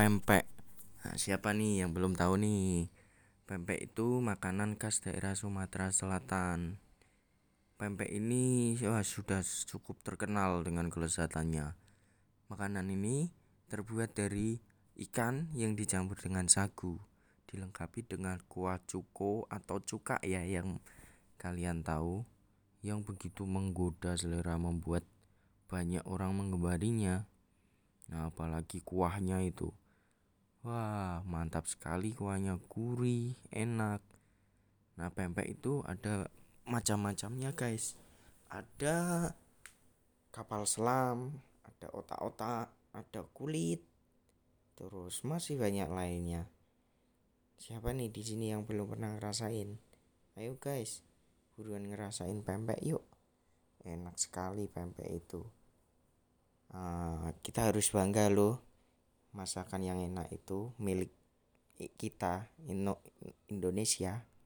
pempek. Nah, siapa nih yang belum tahu nih? Pempek itu makanan khas daerah Sumatera Selatan. Pempek ini wah, sudah cukup terkenal dengan kelezatannya. Makanan ini terbuat dari ikan yang dicampur dengan sagu, dilengkapi dengan kuah cuko atau cuka ya yang kalian tahu, yang begitu menggoda selera membuat banyak orang menggemarinya. Nah, apalagi kuahnya itu. Wah, mantap sekali kuahnya, gurih, enak. Nah, pempek itu ada macam-macamnya, guys. Ada kapal selam, ada otak-otak, ada kulit. Terus masih banyak lainnya. Siapa nih di sini yang belum pernah ngerasain? Ayo guys, buruan ngerasain pempek yuk. Enak sekali pempek itu. Uh, kita harus bangga loh masakan yang enak itu milik kita Indonesia